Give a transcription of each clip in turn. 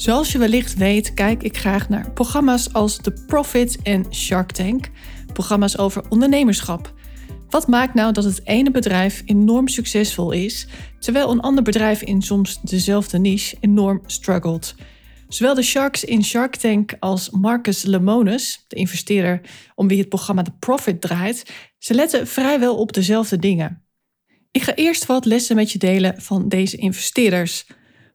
Zoals je wellicht weet, kijk ik graag naar programma's als The Profit en Shark Tank, programma's over ondernemerschap. Wat maakt nou dat het ene bedrijf enorm succesvol is, terwijl een ander bedrijf in soms dezelfde niche enorm struggelt? Zowel de sharks in Shark Tank als Marcus Lemonis, de investeerder om wie het programma The Profit draait, ze letten vrijwel op dezelfde dingen. Ik ga eerst wat lessen met je delen van deze investeerders.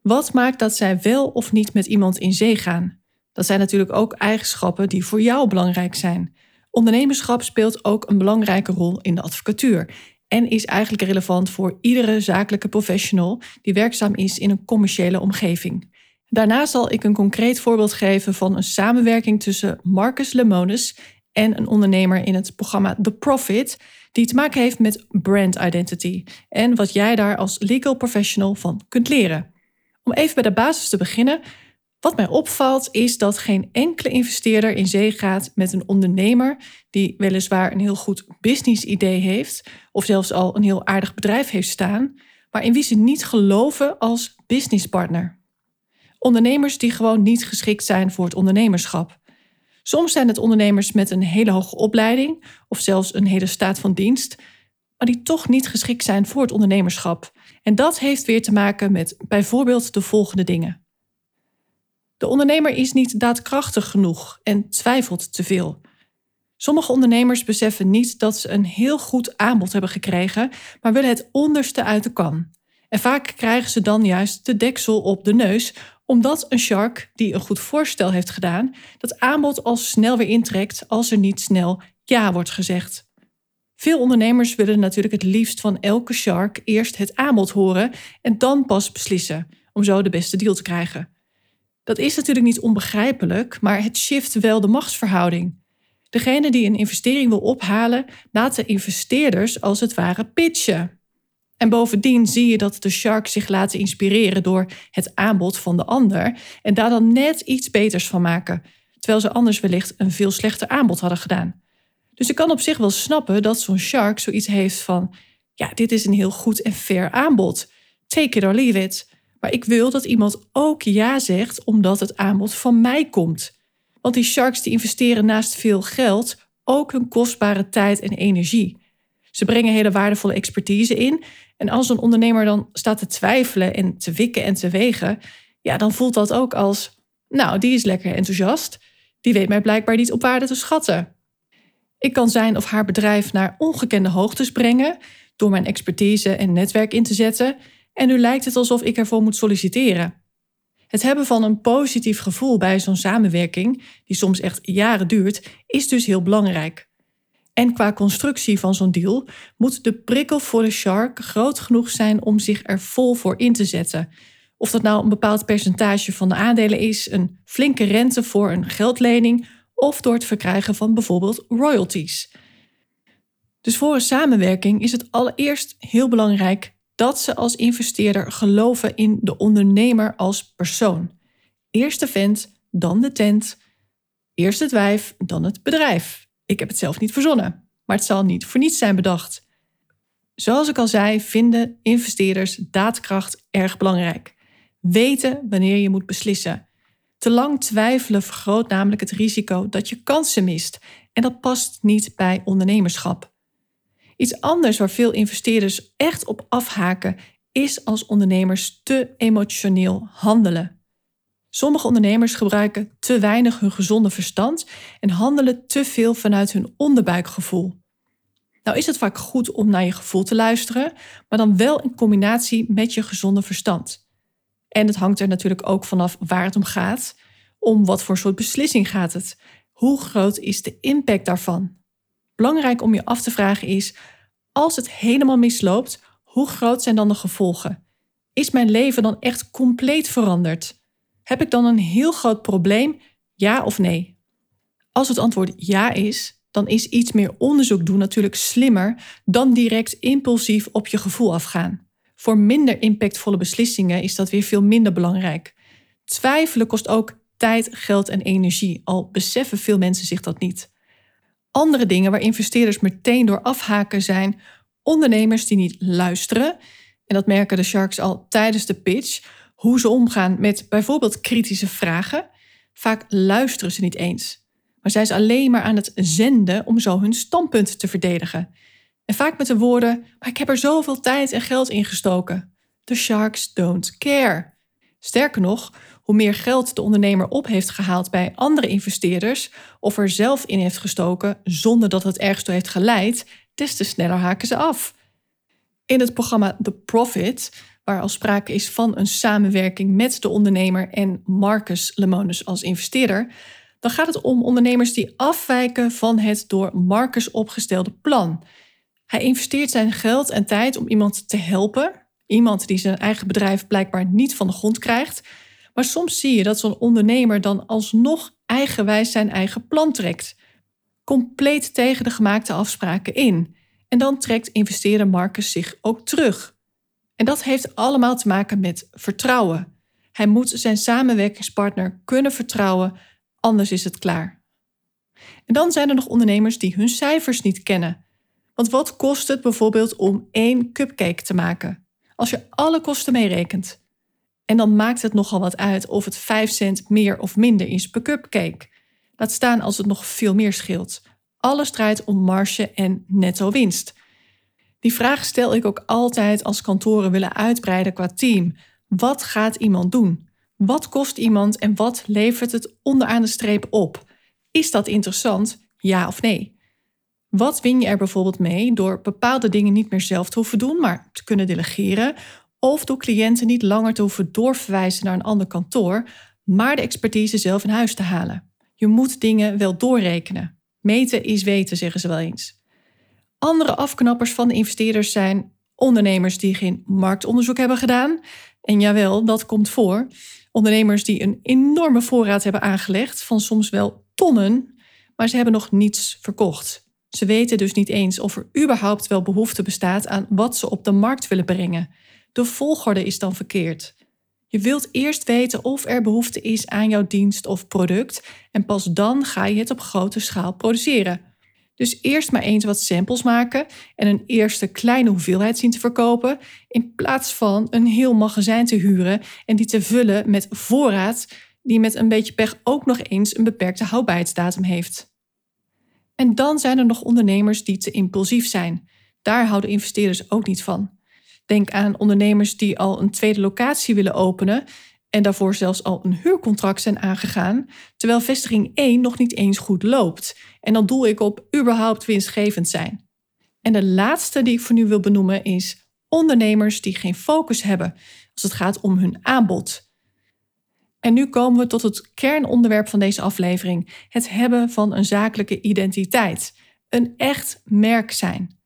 Wat maakt dat zij wel of niet met iemand in zee gaan? Dat zijn natuurlijk ook eigenschappen die voor jou belangrijk zijn. Ondernemerschap speelt ook een belangrijke rol in de advocatuur en is eigenlijk relevant voor iedere zakelijke professional die werkzaam is in een commerciële omgeving. Daarna zal ik een concreet voorbeeld geven van een samenwerking tussen Marcus Lemonis en een ondernemer in het programma The Profit, die te maken heeft met brand identity en wat jij daar als legal professional van kunt leren. Om even bij de basis te beginnen. Wat mij opvalt is dat geen enkele investeerder in zee gaat met een ondernemer die weliswaar een heel goed business-idee heeft of zelfs al een heel aardig bedrijf heeft staan, maar in wie ze niet geloven als businesspartner. Ondernemers die gewoon niet geschikt zijn voor het ondernemerschap. Soms zijn het ondernemers met een hele hoge opleiding of zelfs een hele staat van dienst, maar die toch niet geschikt zijn voor het ondernemerschap. En dat heeft weer te maken met bijvoorbeeld de volgende dingen. De ondernemer is niet daadkrachtig genoeg en twijfelt te veel. Sommige ondernemers beseffen niet dat ze een heel goed aanbod hebben gekregen, maar willen het onderste uit de kan. En vaak krijgen ze dan juist de deksel op de neus, omdat een shark die een goed voorstel heeft gedaan, dat aanbod al snel weer intrekt als er niet snel ja wordt gezegd. Veel ondernemers willen natuurlijk het liefst van elke shark eerst het aanbod horen en dan pas beslissen om zo de beste deal te krijgen. Dat is natuurlijk niet onbegrijpelijk, maar het shift wel de machtsverhouding. Degene die een investering wil ophalen, laat de investeerders als het ware pitchen. En bovendien zie je dat de sharks zich laten inspireren door het aanbod van de ander en daar dan net iets beters van maken, terwijl ze anders wellicht een veel slechter aanbod hadden gedaan. Dus ik kan op zich wel snappen dat zo'n shark zoiets heeft van: ja, dit is een heel goed en fair aanbod. Take it or leave it. Maar ik wil dat iemand ook ja zegt omdat het aanbod van mij komt. Want die sharks die investeren naast veel geld ook hun kostbare tijd en energie. Ze brengen hele waardevolle expertise in. En als een ondernemer dan staat te twijfelen en te wikken en te wegen, ja, dan voelt dat ook als: nou, die is lekker enthousiast. Die weet mij blijkbaar niet op waarde te schatten. Ik kan zijn of haar bedrijf naar ongekende hoogtes brengen door mijn expertise en netwerk in te zetten. En nu lijkt het alsof ik ervoor moet solliciteren. Het hebben van een positief gevoel bij zo'n samenwerking, die soms echt jaren duurt, is dus heel belangrijk. En qua constructie van zo'n deal moet de prikkel voor de shark groot genoeg zijn om zich er vol voor in te zetten. Of dat nou een bepaald percentage van de aandelen is, een flinke rente voor een geldlening of door het verkrijgen van bijvoorbeeld royalties. Dus voor een samenwerking is het allereerst heel belangrijk dat ze als investeerder geloven in de ondernemer als persoon. Eerst de vent, dan de tent. Eerst het wijf, dan het bedrijf. Ik heb het zelf niet verzonnen, maar het zal niet voor niets zijn bedacht. Zoals ik al zei, vinden investeerders daadkracht erg belangrijk. Weten wanneer je moet beslissen. Te lang twijfelen vergroot namelijk het risico dat je kansen mist en dat past niet bij ondernemerschap. Iets anders waar veel investeerders echt op afhaken is als ondernemers te emotioneel handelen. Sommige ondernemers gebruiken te weinig hun gezonde verstand en handelen te veel vanuit hun onderbuikgevoel. Nou is het vaak goed om naar je gevoel te luisteren, maar dan wel in combinatie met je gezonde verstand. En het hangt er natuurlijk ook vanaf waar het om gaat. Om wat voor soort beslissing gaat het? Hoe groot is de impact daarvan? Belangrijk om je af te vragen is: als het helemaal misloopt, hoe groot zijn dan de gevolgen? Is mijn leven dan echt compleet veranderd? Heb ik dan een heel groot probleem? Ja of nee? Als het antwoord ja is, dan is iets meer onderzoek doen natuurlijk slimmer dan direct impulsief op je gevoel afgaan. Voor minder impactvolle beslissingen is dat weer veel minder belangrijk. Twijfelen kost ook tijd, geld en energie, al beseffen veel mensen zich dat niet. Andere dingen waar investeerders meteen door afhaken zijn ondernemers die niet luisteren. En dat merken de sharks al tijdens de pitch. Hoe ze omgaan met bijvoorbeeld kritische vragen. Vaak luisteren ze niet eens, maar zijn ze alleen maar aan het zenden om zo hun standpunt te verdedigen. En vaak met de woorden: Maar ik heb er zoveel tijd en geld in gestoken. The sharks don't care. Sterker nog, hoe meer geld de ondernemer op heeft gehaald bij andere investeerders of er zelf in heeft gestoken zonder dat het ergens toe heeft geleid, des te sneller haken ze af. In het programma The Profit, waar al sprake is van een samenwerking met de ondernemer en Marcus Lemonis als investeerder, dan gaat het om ondernemers die afwijken van het door Marcus opgestelde plan. Hij investeert zijn geld en tijd om iemand te helpen, iemand die zijn eigen bedrijf blijkbaar niet van de grond krijgt, maar soms zie je dat zo'n ondernemer dan alsnog eigenwijs zijn eigen plan trekt. Compleet tegen de gemaakte afspraken in. En dan trekt investeerder Marcus zich ook terug. En dat heeft allemaal te maken met vertrouwen. Hij moet zijn samenwerkingspartner kunnen vertrouwen, anders is het klaar. En dan zijn er nog ondernemers die hun cijfers niet kennen. Want wat kost het bijvoorbeeld om één cupcake te maken? Als je alle kosten meerekent. En dan maakt het nogal wat uit of het 5 cent meer of minder is per cupcake. Laat staan als het nog veel meer scheelt. Alles draait om marge en netto winst. Die vraag stel ik ook altijd als kantoren willen uitbreiden qua team. Wat gaat iemand doen? Wat kost iemand en wat levert het onderaan de streep op? Is dat interessant? Ja of nee? Wat win je er bijvoorbeeld mee door bepaalde dingen niet meer zelf te hoeven doen, maar te kunnen delegeren? Of door cliënten niet langer te hoeven doorverwijzen naar een ander kantoor, maar de expertise zelf in huis te halen. Je moet dingen wel doorrekenen. Meten is weten, zeggen ze wel eens. Andere afknappers van de investeerders zijn ondernemers die geen marktonderzoek hebben gedaan. En jawel, dat komt voor. Ondernemers die een enorme voorraad hebben aangelegd van soms wel tonnen, maar ze hebben nog niets verkocht. Ze weten dus niet eens of er überhaupt wel behoefte bestaat aan wat ze op de markt willen brengen. De volgorde is dan verkeerd. Je wilt eerst weten of er behoefte is aan jouw dienst of product en pas dan ga je het op grote schaal produceren. Dus eerst maar eens wat samples maken en een eerste kleine hoeveelheid zien te verkopen, in plaats van een heel magazijn te huren en die te vullen met voorraad die met een beetje pech ook nog eens een beperkte houdbaarheidsdatum heeft. En dan zijn er nog ondernemers die te impulsief zijn. Daar houden investeerders ook niet van. Denk aan ondernemers die al een tweede locatie willen openen en daarvoor zelfs al een huurcontract zijn aangegaan, terwijl vestiging 1 nog niet eens goed loopt. En dan doel ik op überhaupt winstgevend zijn. En de laatste die ik voor nu wil benoemen is ondernemers die geen focus hebben als het gaat om hun aanbod. En nu komen we tot het kernonderwerp van deze aflevering: het hebben van een zakelijke identiteit. Een echt merk zijn.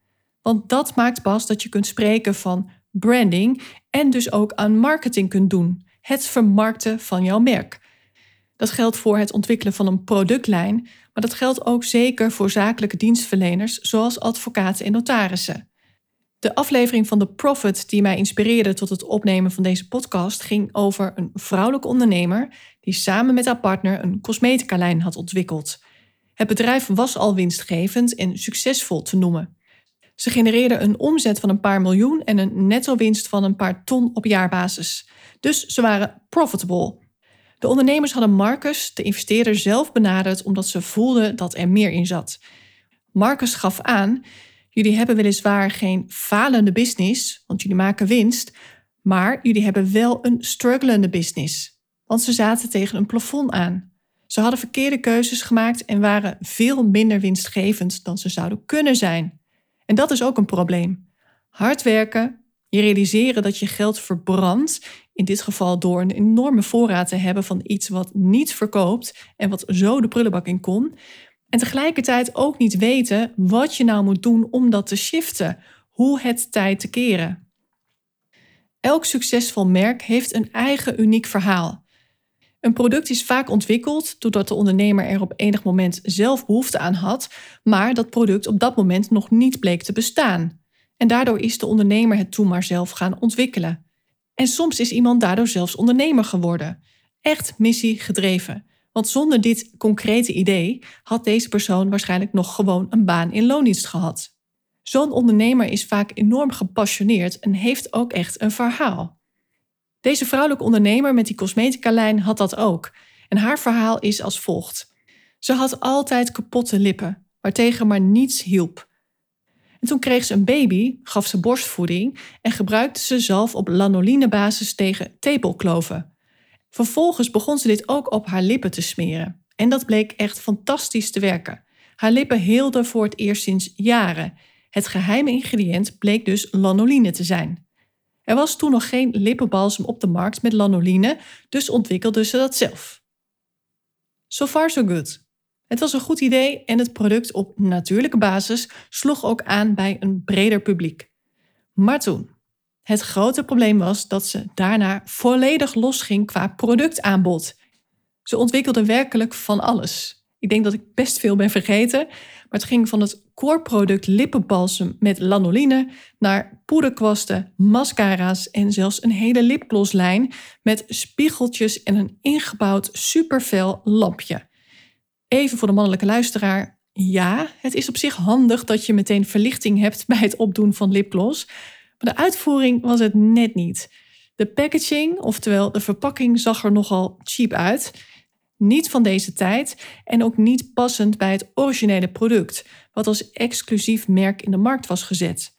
Want dat maakt pas dat je kunt spreken van branding en dus ook aan marketing kunt doen. Het vermarkten van jouw merk. Dat geldt voor het ontwikkelen van een productlijn, maar dat geldt ook zeker voor zakelijke dienstverleners zoals advocaten en notarissen. De aflevering van The Profit die mij inspireerde tot het opnemen van deze podcast ging over een vrouwelijke ondernemer die samen met haar partner een cosmetica-lijn had ontwikkeld. Het bedrijf was al winstgevend en succesvol te noemen. Ze genereerden een omzet van een paar miljoen en een netto winst van een paar ton op jaarbasis. Dus ze waren profitable. De ondernemers hadden Marcus, de investeerder, zelf benaderd omdat ze voelden dat er meer in zat. Marcus gaf aan: Jullie hebben weliswaar geen falende business, want jullie maken winst, maar jullie hebben wel een strugglende business, want ze zaten tegen een plafond aan. Ze hadden verkeerde keuzes gemaakt en waren veel minder winstgevend dan ze zouden kunnen zijn. En dat is ook een probleem. Hard werken, je realiseren dat je geld verbrandt, in dit geval door een enorme voorraad te hebben van iets wat niet verkoopt en wat zo de prullenbak in kon. En tegelijkertijd ook niet weten wat je nou moet doen om dat te shiften, hoe het tijd te keren. Elk succesvol merk heeft een eigen uniek verhaal. Een product is vaak ontwikkeld doordat de ondernemer er op enig moment zelf behoefte aan had, maar dat product op dat moment nog niet bleek te bestaan. En daardoor is de ondernemer het toen maar zelf gaan ontwikkelen. En soms is iemand daardoor zelfs ondernemer geworden. Echt missie gedreven. Want zonder dit concrete idee had deze persoon waarschijnlijk nog gewoon een baan in loondienst gehad. Zo'n ondernemer is vaak enorm gepassioneerd en heeft ook echt een verhaal. Deze vrouwelijke ondernemer met die cosmetica-lijn had dat ook. En haar verhaal is als volgt. Ze had altijd kapotte lippen, waartegen maar niets hielp. En toen kreeg ze een baby, gaf ze borstvoeding en gebruikte ze zalf op lanolinebasis tegen tepelkloven. Vervolgens begon ze dit ook op haar lippen te smeren. En dat bleek echt fantastisch te werken. Haar lippen heelden voor het eerst sinds jaren. Het geheime ingrediënt bleek dus lanoline te zijn. Er was toen nog geen lippenbalsem op de markt met lanoline, dus ontwikkelde ze dat zelf. So far so good. Het was een goed idee en het product op natuurlijke basis sloeg ook aan bij een breder publiek. Maar toen, het grote probleem was dat ze daarna volledig losging qua productaanbod. Ze ontwikkelde werkelijk van alles. Ik denk dat ik best veel ben vergeten, maar het ging van het core-product lippenbalsem met lanoline naar poederkwasten, mascara's en zelfs een hele lipgloslijn met spiegeltjes en een ingebouwd supervel lampje. Even voor de mannelijke luisteraar. Ja, het is op zich handig dat je meteen verlichting hebt bij het opdoen van lipgloss, maar de uitvoering was het net niet. De packaging, oftewel de verpakking, zag er nogal cheap uit. Niet van deze tijd en ook niet passend bij het originele product, wat als exclusief merk in de markt was gezet.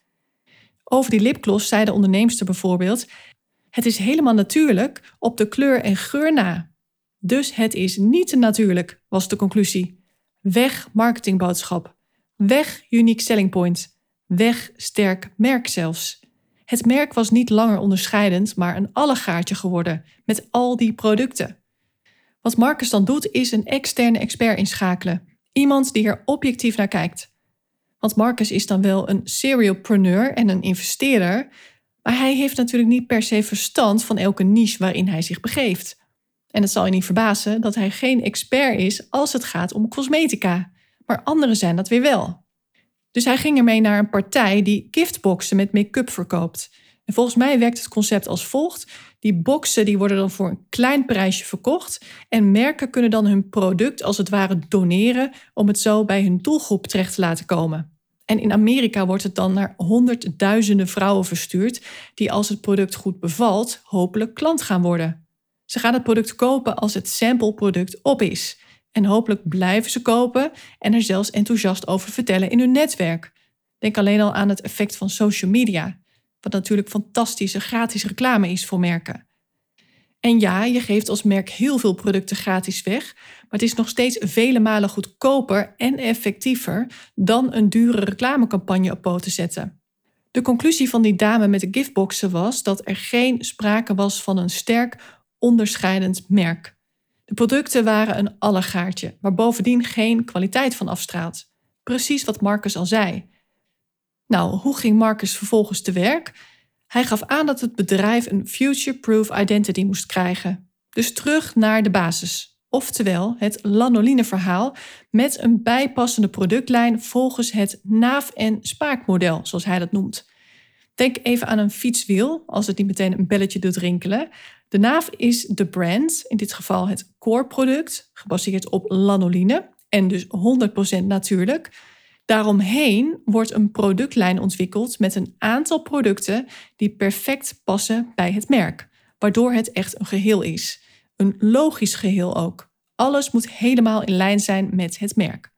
Over die lipgloss zei de onderneemster bijvoorbeeld: Het is helemaal natuurlijk op de kleur en geur na. Dus het is niet te natuurlijk, was de conclusie. Weg marketingboodschap. Weg unique selling point. Weg sterk merk zelfs. Het merk was niet langer onderscheidend, maar een allegaartje geworden met al die producten. Wat Marcus dan doet, is een externe expert inschakelen. Iemand die er objectief naar kijkt. Want Marcus is dan wel een serialpreneur en een investeerder, maar hij heeft natuurlijk niet per se verstand van elke niche waarin hij zich begeeft. En het zal je niet verbazen dat hij geen expert is als het gaat om cosmetica, maar anderen zijn dat weer wel. Dus hij ging ermee naar een partij die giftboxen met make-up verkoopt. En volgens mij werkt het concept als volgt. Die boxen die worden dan voor een klein prijsje verkocht en merken kunnen dan hun product als het ware doneren om het zo bij hun doelgroep terecht te laten komen. En in Amerika wordt het dan naar honderdduizenden vrouwen verstuurd die als het product goed bevalt hopelijk klant gaan worden. Ze gaan het product kopen als het sampleproduct op is. En hopelijk blijven ze kopen en er zelfs enthousiast over vertellen in hun netwerk. Denk alleen al aan het effect van social media, wat natuurlijk fantastische gratis reclame is voor merken. En ja, je geeft als merk heel veel producten gratis weg, maar het is nog steeds vele malen goedkoper en effectiever dan een dure reclamecampagne op poten zetten. De conclusie van die dame met de giftboxen was dat er geen sprake was van een sterk onderscheidend merk. De producten waren een allegaartje, waar bovendien geen kwaliteit van afstraalt. Precies wat Marcus al zei. Nou, hoe ging Marcus vervolgens te werk? Hij gaf aan dat het bedrijf een future-proof identity moest krijgen. Dus terug naar de basis. Oftewel het lanoline-verhaal met een bijpassende productlijn volgens het naaf- en spaakmodel, zoals hij dat noemt. Denk even aan een fietswiel, als het niet meteen een belletje doet rinkelen. De naaf is de brand, in dit geval het core product, gebaseerd op lanoline en dus 100% natuurlijk. Daaromheen wordt een productlijn ontwikkeld met een aantal producten die perfect passen bij het merk, waardoor het echt een geheel is. Een logisch geheel ook. Alles moet helemaal in lijn zijn met het merk.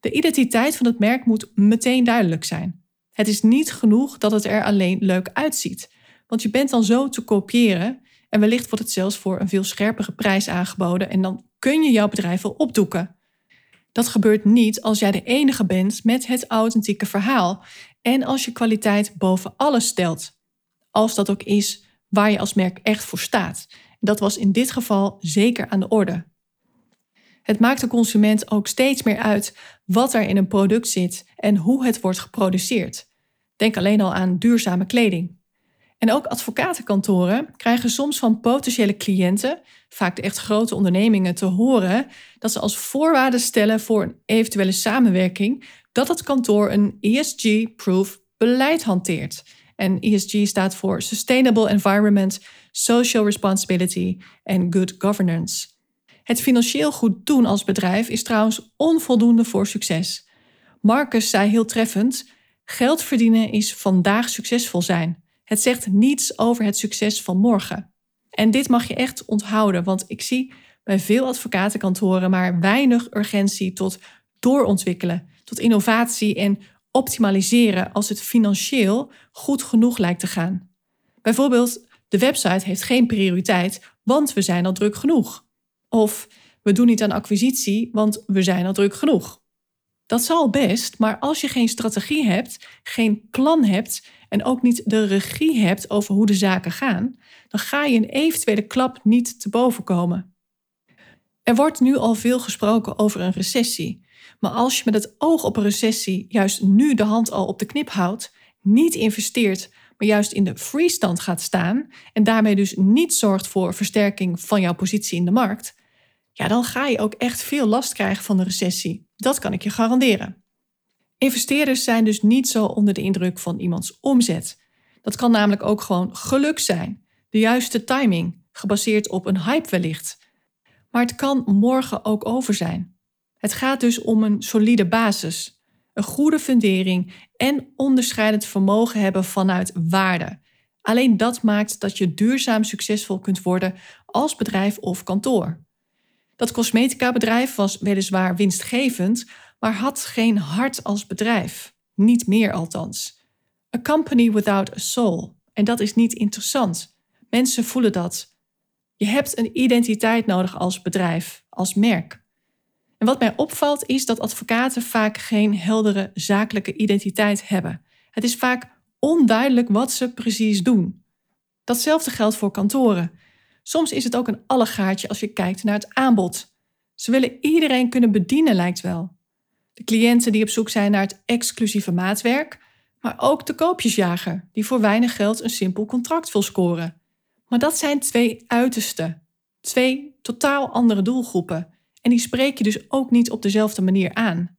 De identiteit van het merk moet meteen duidelijk zijn. Het is niet genoeg dat het er alleen leuk uitziet, want je bent dan zo te kopiëren en wellicht wordt het zelfs voor een veel scherpere prijs aangeboden en dan kun je jouw bedrijf wel opdoeken. Dat gebeurt niet als jij de enige bent met het authentieke verhaal en als je kwaliteit boven alles stelt. Als dat ook is waar je als merk echt voor staat. Dat was in dit geval zeker aan de orde. Het maakt de consument ook steeds meer uit wat er in een product zit en hoe het wordt geproduceerd. Denk alleen al aan duurzame kleding. En ook advocatenkantoren krijgen soms van potentiële cliënten, vaak de echt grote ondernemingen, te horen dat ze als voorwaarde stellen voor een eventuele samenwerking dat het kantoor een ESG-proof beleid hanteert. En ESG staat voor Sustainable Environment, Social Responsibility en Good Governance. Het financieel goed doen als bedrijf is trouwens onvoldoende voor succes. Marcus zei heel treffend: geld verdienen is vandaag succesvol zijn. Het zegt niets over het succes van morgen. En dit mag je echt onthouden, want ik zie bij veel advocatenkantoren maar weinig urgentie tot doorontwikkelen, tot innovatie en optimaliseren als het financieel goed genoeg lijkt te gaan. Bijvoorbeeld, de website heeft geen prioriteit, want we zijn al druk genoeg. Of we doen niet aan acquisitie, want we zijn al druk genoeg. Dat zal best, maar als je geen strategie hebt, geen plan hebt en ook niet de regie hebt over hoe de zaken gaan, dan ga je een eventuele klap niet te boven komen. Er wordt nu al veel gesproken over een recessie. Maar als je met het oog op een recessie juist nu de hand al op de knip houdt, niet investeert, maar juist in de freestand gaat staan en daarmee dus niet zorgt voor versterking van jouw positie in de markt, ja, dan ga je ook echt veel last krijgen van de recessie. Dat kan ik je garanderen. Investeerders zijn dus niet zo onder de indruk van iemands omzet. Dat kan namelijk ook gewoon geluk zijn, de juiste timing, gebaseerd op een hype wellicht. Maar het kan morgen ook over zijn. Het gaat dus om een solide basis, een goede fundering en onderscheidend vermogen hebben vanuit waarde. Alleen dat maakt dat je duurzaam succesvol kunt worden als bedrijf of kantoor. Dat cosmetica-bedrijf was weliswaar winstgevend, maar had geen hart als bedrijf. Niet meer althans. A company without a soul. En dat is niet interessant. Mensen voelen dat. Je hebt een identiteit nodig als bedrijf, als merk. En wat mij opvalt is dat advocaten vaak geen heldere zakelijke identiteit hebben. Het is vaak onduidelijk wat ze precies doen. Datzelfde geldt voor kantoren. Soms is het ook een allegaartje als je kijkt naar het aanbod. Ze willen iedereen kunnen bedienen, lijkt wel. De cliënten die op zoek zijn naar het exclusieve maatwerk, maar ook de koopjesjager die voor weinig geld een simpel contract wil scoren. Maar dat zijn twee uitersten, twee totaal andere doelgroepen en die spreek je dus ook niet op dezelfde manier aan.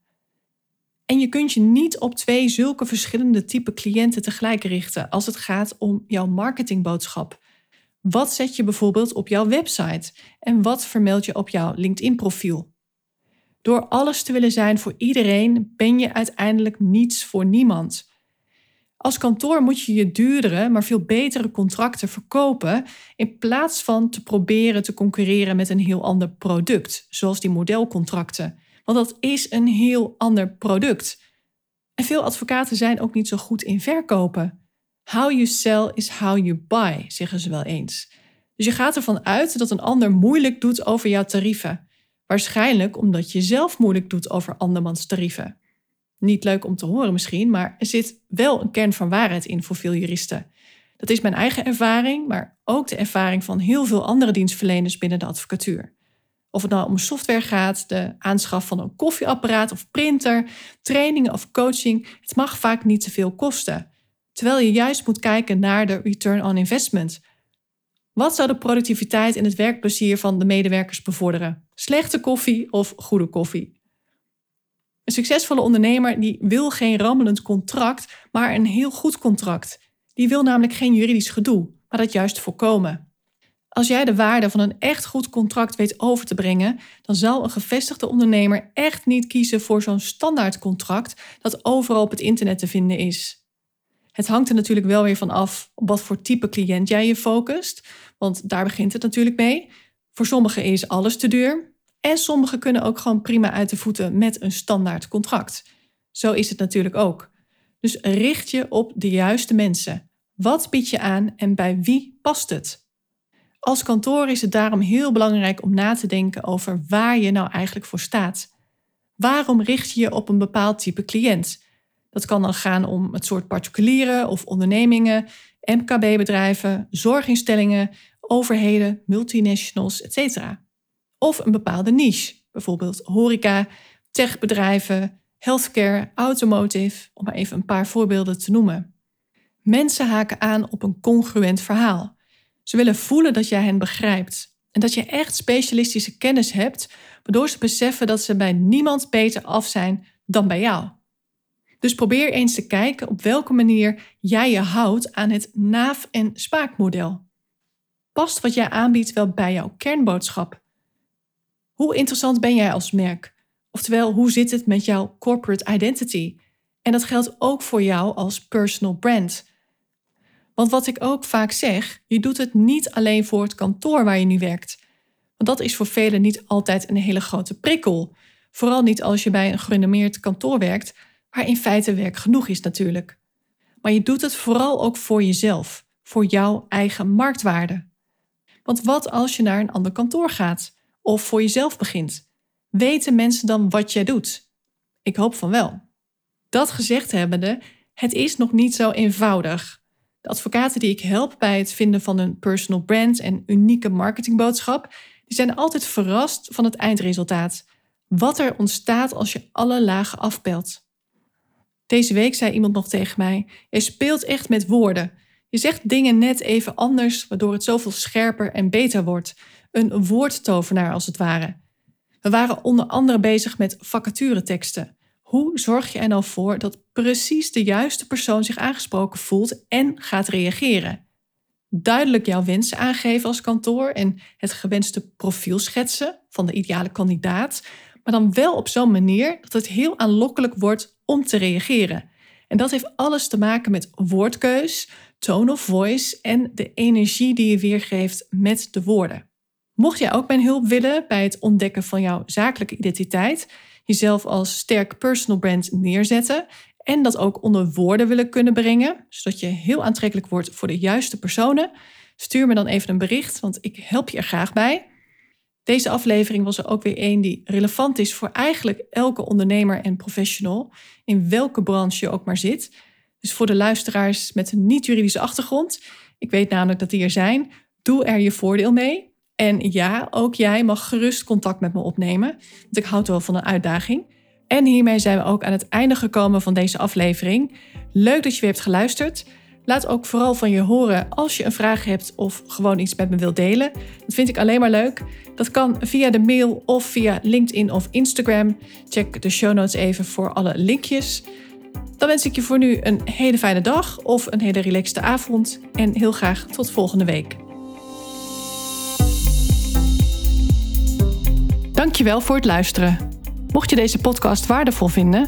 En je kunt je niet op twee zulke verschillende type cliënten tegelijk richten als het gaat om jouw marketingboodschap. Wat zet je bijvoorbeeld op jouw website en wat vermeld je op jouw LinkedIn-profiel? Door alles te willen zijn voor iedereen ben je uiteindelijk niets voor niemand. Als kantoor moet je je duurdere, maar veel betere contracten verkopen in plaats van te proberen te concurreren met een heel ander product, zoals die modelcontracten. Want dat is een heel ander product. En veel advocaten zijn ook niet zo goed in verkopen. How you sell is how you buy, zeggen ze wel eens. Dus je gaat ervan uit dat een ander moeilijk doet over jouw tarieven. Waarschijnlijk omdat je zelf moeilijk doet over andermans tarieven. Niet leuk om te horen misschien, maar er zit wel een kern van waarheid in voor veel juristen. Dat is mijn eigen ervaring, maar ook de ervaring van heel veel andere dienstverleners binnen de advocatuur. Of het nou om software gaat, de aanschaf van een koffieapparaat of printer, trainingen of coaching, het mag vaak niet te veel kosten. Terwijl je juist moet kijken naar de return on investment. Wat zou de productiviteit en het werkplezier van de medewerkers bevorderen? Slechte koffie of goede koffie? Een succesvolle ondernemer die wil geen rammelend contract, maar een heel goed contract. Die wil namelijk geen juridisch gedoe, maar dat juist voorkomen. Als jij de waarde van een echt goed contract weet over te brengen, dan zal een gevestigde ondernemer echt niet kiezen voor zo'n standaard contract dat overal op het internet te vinden is. Het hangt er natuurlijk wel weer van af op wat voor type cliënt jij je focust, want daar begint het natuurlijk mee. Voor sommigen is alles te duur, en sommigen kunnen ook gewoon prima uit de voeten met een standaard contract. Zo is het natuurlijk ook. Dus richt je op de juiste mensen. Wat bied je aan en bij wie past het? Als kantoor is het daarom heel belangrijk om na te denken over waar je nou eigenlijk voor staat. Waarom richt je je op een bepaald type cliënt? Dat kan dan gaan om het soort particulieren of ondernemingen, MKB-bedrijven, zorginstellingen, overheden, multinationals, etc of een bepaalde niche, bijvoorbeeld horeca, techbedrijven, healthcare, automotive, om maar even een paar voorbeelden te noemen. Mensen haken aan op een congruent verhaal. Ze willen voelen dat jij hen begrijpt en dat je echt specialistische kennis hebt, waardoor ze beseffen dat ze bij niemand beter af zijn dan bij jou. Dus probeer eens te kijken op welke manier jij je houdt aan het naaf- en spaakmodel. Past wat jij aanbiedt wel bij jouw kernboodschap? Hoe interessant ben jij als merk? Oftewel, hoe zit het met jouw corporate identity? En dat geldt ook voor jou als personal brand. Want wat ik ook vaak zeg, je doet het niet alleen voor het kantoor waar je nu werkt. Want dat is voor velen niet altijd een hele grote prikkel. Vooral niet als je bij een gerenommeerd kantoor werkt, waar in feite werk genoeg is natuurlijk. Maar je doet het vooral ook voor jezelf, voor jouw eigen marktwaarde. Want wat als je naar een ander kantoor gaat of voor jezelf begint? Weten mensen dan wat jij doet? Ik hoop van wel. Dat gezegd hebbende, het is nog niet zo eenvoudig. De advocaten die ik help bij het vinden van een personal brand en unieke marketingboodschap, die zijn altijd verrast van het eindresultaat. Wat er ontstaat als je alle lagen afpelt. Deze week zei iemand nog tegen mij: Je speelt echt met woorden. Je zegt dingen net even anders, waardoor het zoveel scherper en beter wordt. Een woordtovenaar als het ware. We waren onder andere bezig met vacatureteksten. Hoe zorg je er nou voor dat precies de juiste persoon zich aangesproken voelt en gaat reageren? Duidelijk jouw wensen aangeven als kantoor en het gewenste profiel schetsen van de ideale kandidaat, maar dan wel op zo'n manier dat het heel aanlokkelijk wordt om te reageren. En dat heeft alles te maken met woordkeus, tone of voice en de energie die je weergeeft met de woorden. Mocht jij ook mijn hulp willen bij het ontdekken van jouw zakelijke identiteit, jezelf als sterk personal brand neerzetten en dat ook onder woorden willen kunnen brengen, zodat je heel aantrekkelijk wordt voor de juiste personen, stuur me dan even een bericht, want ik help je er graag bij. Deze aflevering was er ook weer één die relevant is voor eigenlijk elke ondernemer en professional, in welke branche je ook maar zit. Dus voor de luisteraars met een niet-juridische achtergrond, ik weet namelijk dat die er zijn, doe er je voordeel mee. En ja, ook jij mag gerust contact met me opnemen, want ik houd wel van een uitdaging. En hiermee zijn we ook aan het einde gekomen van deze aflevering. Leuk dat je weer hebt geluisterd. Laat ook vooral van je horen als je een vraag hebt of gewoon iets met me wilt delen. Dat vind ik alleen maar leuk. Dat kan via de mail of via LinkedIn of Instagram. Check de show notes even voor alle linkjes. Dan wens ik je voor nu een hele fijne dag of een hele relaxte avond en heel graag tot volgende week. Dankjewel voor het luisteren. Mocht je deze podcast waardevol vinden,